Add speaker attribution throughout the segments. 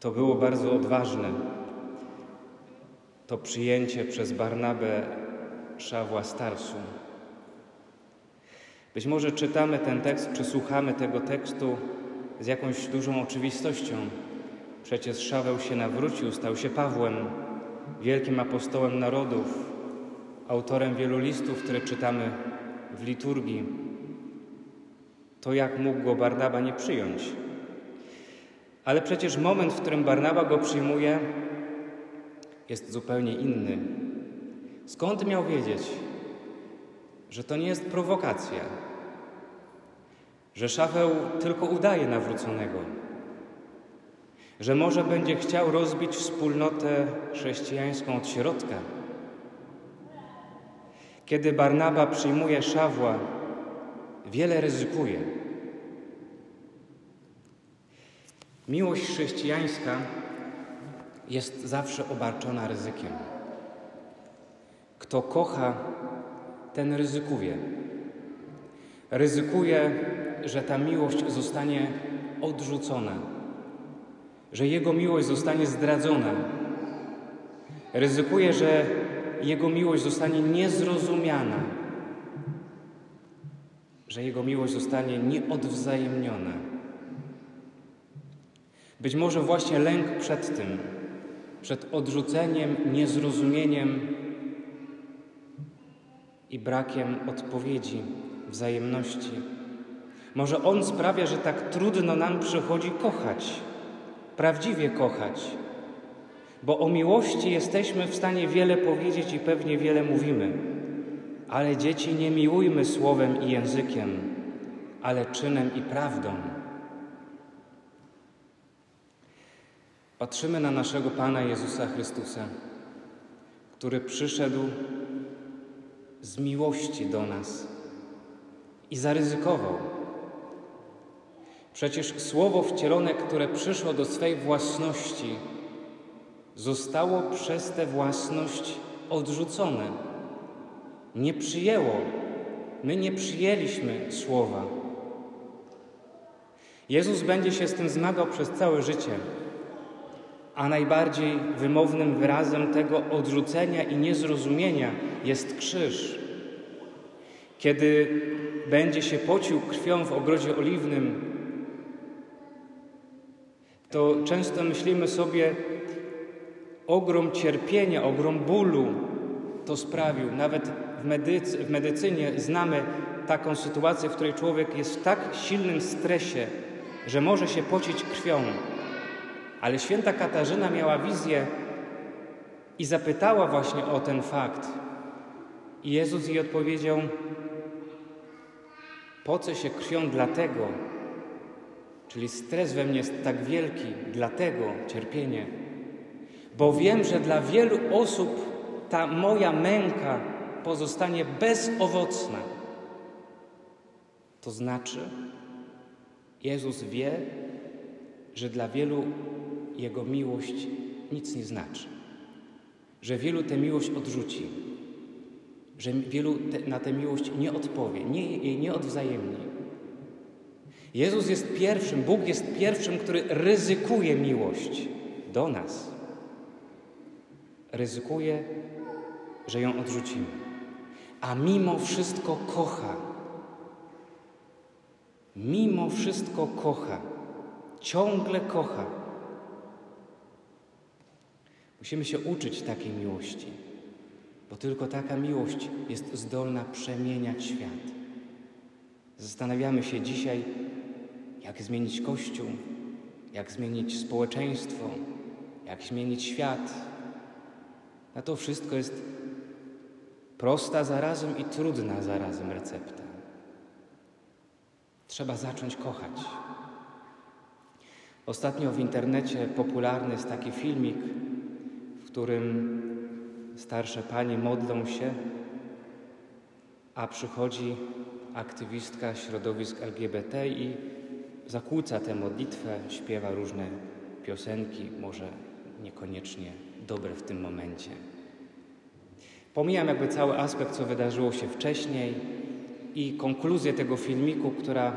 Speaker 1: To było bardzo odważne. To przyjęcie przez Barnabę Szawła Starsu. Być może czytamy ten tekst, czy słuchamy tego tekstu z jakąś dużą oczywistością. Przecież Szaweł się nawrócił, stał się Pawłem, wielkim apostołem narodów, autorem wielu listów, które czytamy w liturgii. To jak mógł go Barnaba nie przyjąć? Ale przecież moment, w którym Barnaba go przyjmuje, jest zupełnie inny. Skąd miał wiedzieć, że to nie jest prowokacja, że Szaweł tylko udaje nawróconego, że może będzie chciał rozbić wspólnotę chrześcijańską od środka? Kiedy Barnaba przyjmuje Szawła, wiele ryzykuje. Miłość chrześcijańska jest zawsze obarczona ryzykiem. Kto kocha, ten ryzykuje. Ryzykuje, że ta miłość zostanie odrzucona, że jego miłość zostanie zdradzona. Ryzykuje, że jego miłość zostanie niezrozumiana, że jego miłość zostanie nieodwzajemniona. Być może właśnie lęk przed tym, przed odrzuceniem, niezrozumieniem i brakiem odpowiedzi, wzajemności. Może on sprawia, że tak trudno nam przychodzi kochać, prawdziwie kochać, bo o miłości jesteśmy w stanie wiele powiedzieć i pewnie wiele mówimy. Ale dzieci nie miłujmy słowem i językiem, ale czynem i prawdą. Patrzymy na naszego Pana Jezusa Chrystusa, który przyszedł z miłości do nas i zaryzykował. Przecież słowo wcielone, które przyszło do swej własności, zostało przez tę własność odrzucone. Nie przyjęło. My nie przyjęliśmy słowa. Jezus będzie się z tym zmagał przez całe życie a najbardziej wymownym wyrazem tego odrzucenia i niezrozumienia jest krzyż. Kiedy będzie się pocił krwią w ogrodzie oliwnym, to często myślimy sobie, ogrom cierpienia, ogrom bólu to sprawił. Nawet w, medycy, w medycynie znamy taką sytuację, w której człowiek jest w tak silnym stresie, że może się pocić krwią. Ale święta Katarzyna miała wizję i zapytała właśnie o ten fakt. I Jezus jej odpowiedział: Pocę się krwią dlatego, czyli stres we mnie jest tak wielki, dlatego cierpienie, bo wiem, że dla wielu osób ta moja męka pozostanie bezowocna. To znaczy, Jezus wie, że dla wielu jego miłość nic nie znaczy, że wielu tę miłość odrzuci, że wielu te, na tę miłość nie odpowie, nie, jej nie odwzajemni. Jezus jest pierwszym, Bóg jest pierwszym, który ryzykuje miłość do nas. Ryzykuje, że ją odrzucimy, a mimo wszystko kocha. Mimo wszystko kocha, ciągle kocha. Musimy się uczyć takiej miłości, bo tylko taka miłość jest zdolna przemieniać świat. Zastanawiamy się dzisiaj, jak zmienić Kościół, jak zmienić społeczeństwo, jak zmienić świat. Na to wszystko jest prosta zarazem i trudna zarazem recepta. Trzeba zacząć kochać. Ostatnio w internecie popularny jest taki filmik którym starsze panie modlą się, a przychodzi aktywistka środowisk LGBT i zakłóca tę modlitwę, śpiewa różne piosenki, może niekoniecznie dobre w tym momencie. Pomijam jakby cały aspekt, co wydarzyło się wcześniej i konkluzję tego filmiku, która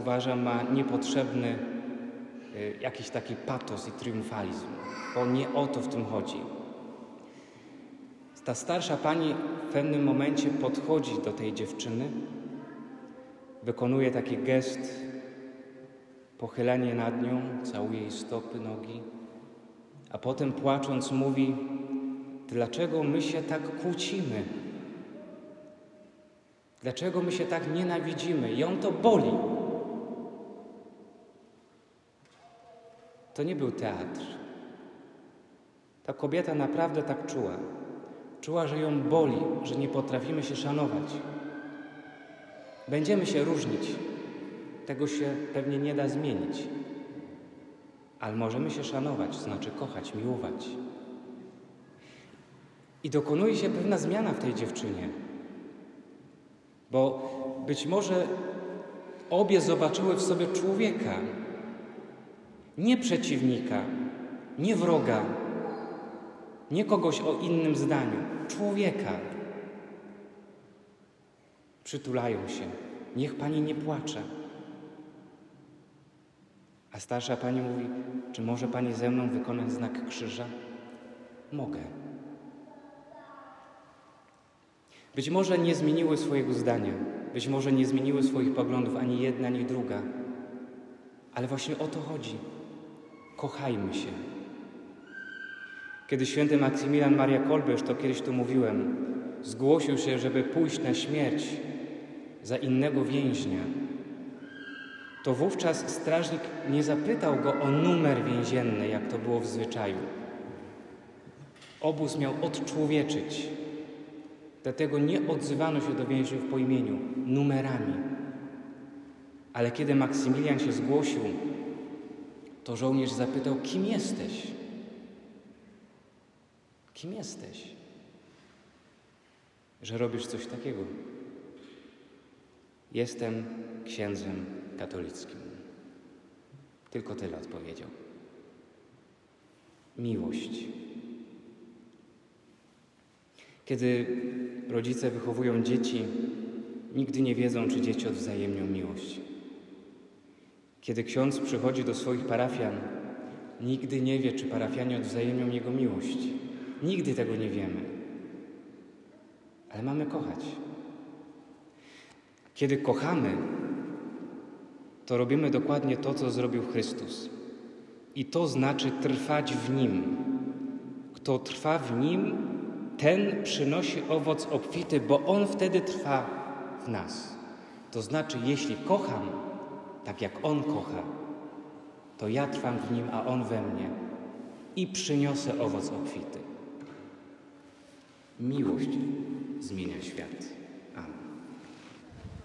Speaker 1: uważam ma niepotrzebny jakiś taki patos i triumfalizm, bo nie o to w tym chodzi. Ta starsza pani w pewnym momencie podchodzi do tej dziewczyny, wykonuje taki gest, pochylenie nad nią, całuje jej stopy, nogi, a potem płacząc mówi: Dlaczego my się tak kłócimy? Dlaczego my się tak nienawidzimy? Ją to boli. To nie był teatr. Ta kobieta naprawdę tak czuła. Czuła, że ją boli, że nie potrafimy się szanować. Będziemy się różnić. Tego się pewnie nie da zmienić. Ale możemy się szanować, znaczy kochać, miłować. I dokonuje się pewna zmiana w tej dziewczynie. Bo być może obie zobaczyły w sobie człowieka, nie przeciwnika, nie wroga, nie kogoś o innym zdaniu, człowieka. Przytulają się. Niech pani nie płacze. A starsza pani mówi: Czy może pani ze mną wykonać znak krzyża? Mogę. Być może nie zmieniły swojego zdania, być może nie zmieniły swoich poglądów ani jedna, ani druga, ale właśnie o to chodzi. Kochajmy się. Kiedy święty Maksymilian Maria Kolbesz, to kiedyś tu mówiłem, zgłosił się, żeby pójść na śmierć za innego więźnia, to wówczas strażnik nie zapytał go o numer więzienny, jak to było w zwyczaju. Obóz miał odczłowieczyć. Dlatego nie odzywano się do więźniów po imieniu, numerami. Ale kiedy Maksymilian się zgłosił, to żołnierz zapytał: Kim jesteś? Kim jesteś? Że robisz coś takiego. Jestem księdzem katolickim. Tylko tyle odpowiedział. Miłość. Kiedy rodzice wychowują dzieci, nigdy nie wiedzą, czy dzieci odwzajemnią miłość. Kiedy ksiądz przychodzi do swoich parafian, nigdy nie wie, czy parafianie odwzajemnią jego miłość. Nigdy tego nie wiemy. Ale mamy kochać. Kiedy kochamy, to robimy dokładnie to, co zrobił Chrystus. I to znaczy trwać w Nim. Kto trwa w Nim, ten przynosi owoc obfity, bo On wtedy trwa w nas. To znaczy, jeśli kocham, tak jak On kocha, to ja trwam w Nim, a On we mnie i przyniosę owoc obfity. Miłość zmienia świat. Amen.